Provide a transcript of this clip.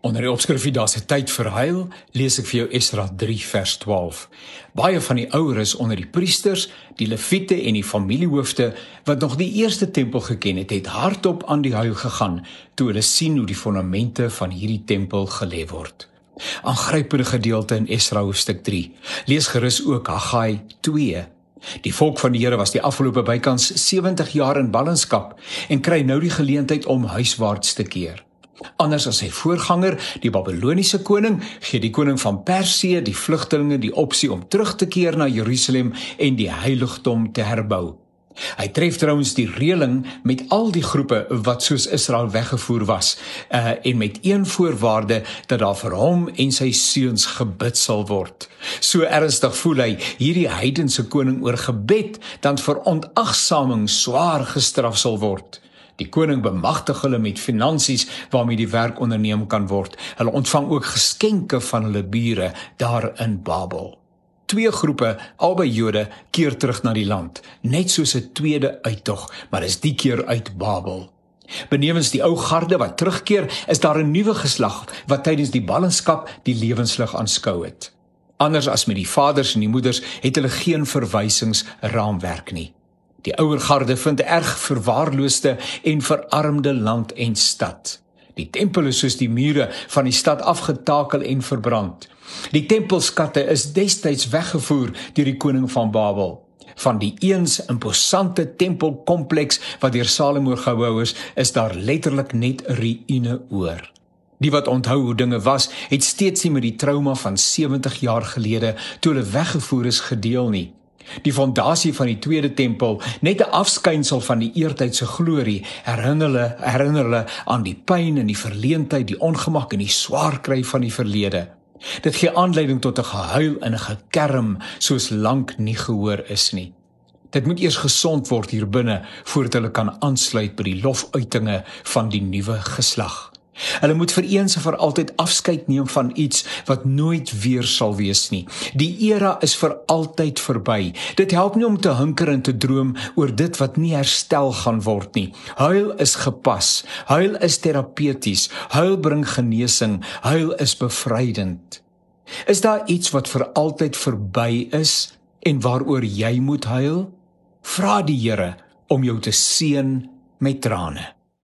Onder die opskrif hier daar's 'n tyd vir huil, lees ek vir jou Esra 3 vers 12. Baie van die oueres onder die priesters, die leviete en die familiehoofde wat nog die eerste tempel geken het, het hardop aan die huil gegaan toe hulle sien hoe die fondamente van hierdie tempel gelê word. Aangrypende gedeelte in Esra hoofstuk 3. Lees gerus ook Haggai 2. Die volk van die Here was die afgelope bykans 70 jaar in ballingskap en kry nou die geleentheid om huiswaarts te keer. Anders as sy voorganger, die Babiloniese koning, gee die koning van Persië die vlugtelinge die opsie om terug te keer na Jerusalem en die heiligdom te herbou. Hy tref trouens die reëling met al die groepe wat soos Israel weggevoer was, uh, en met een voorwaarde dat daar vir hom en sy seuns gebid sal word. So ernstig voel hy hierdie heidense koning oor gebed dan vir onagsaming swaar gestraf sal word. Die koning bemagtig hulle met finansies waarmee die werk onderneem kan word. Hulle ontvang ook geskenke van hulle bure daar in Babel. Twee groepe, albei Jode, keer terug na die land, net soos 'n tweede uittog, maar is die keer uit Babel. Benewens die ou garde wat terugkeer, is daar 'n nuwe geslag wat tydens die ballingskap die lewenslig aanskou het. Anders as met die vaders en die moeders het hulle geen verwysingsraamwerk nie. Die ouer garde vind 'n erg verwaarloosde en verarmde land en stad. Die tempel is soos die mure van die stad afgetakel en verbrand. Die tempelskatte is destyds weggevoer deur die koning van Babel. Van die eens imposante tempelkompleks wat deur Salomo gebou is, is daar letterlik net ruïne oor. Die wat onthou hoe dinge was, het steeds nie met die trauma van 70 jaar gelede toe hulle weggevoer is gedeel nie. Die fondasie van die tweede tempel, net 'n afskynsel van die eertydse glorie, herinner hulle herinner hulle aan die pyn en die verleentheid, die ongemak en die swaar kry van die verlede. Dit gee aanleiding tot 'n gehuil en 'n gekerm soos lank nie gehoor is nie. Dit moet eers gesond word hier binne voordat hulle kan aansluit by die lofuitinge van die nuwe geslag. Hulle moet vir eens en vir altyd afskeid neem van iets wat nooit weer sal wees nie. Die era is vir altyd verby. Dit help nie om te hunker en te droom oor dit wat nie herstel gaan word nie. Huil is gepas. Huil is terapeuties. Huil bring genesing. Huil is bevrydend. Is daar iets wat vir altyd verby is en waaroor jy moet huil? Vra die Here om jou te seën met trane.